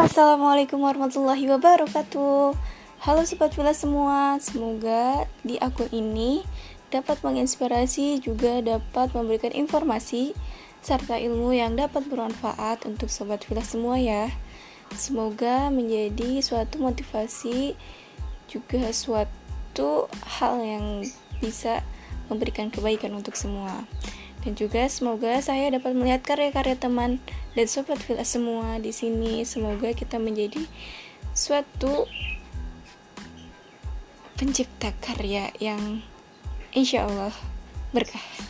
Assalamualaikum warahmatullahi wabarakatuh. Halo Sobat Villa semua Semoga di akun ini dapat menginspirasi juga dapat memberikan informasi serta ilmu yang dapat bermanfaat untuk Sobat Villa semua ya. Semoga menjadi suatu motivasi juga suatu hal yang bisa memberikan kebaikan untuk semua dan juga semoga saya dapat melihat karya-karya teman dan sobat villa semua di sini. Semoga kita menjadi suatu pencipta karya yang insya Allah berkah.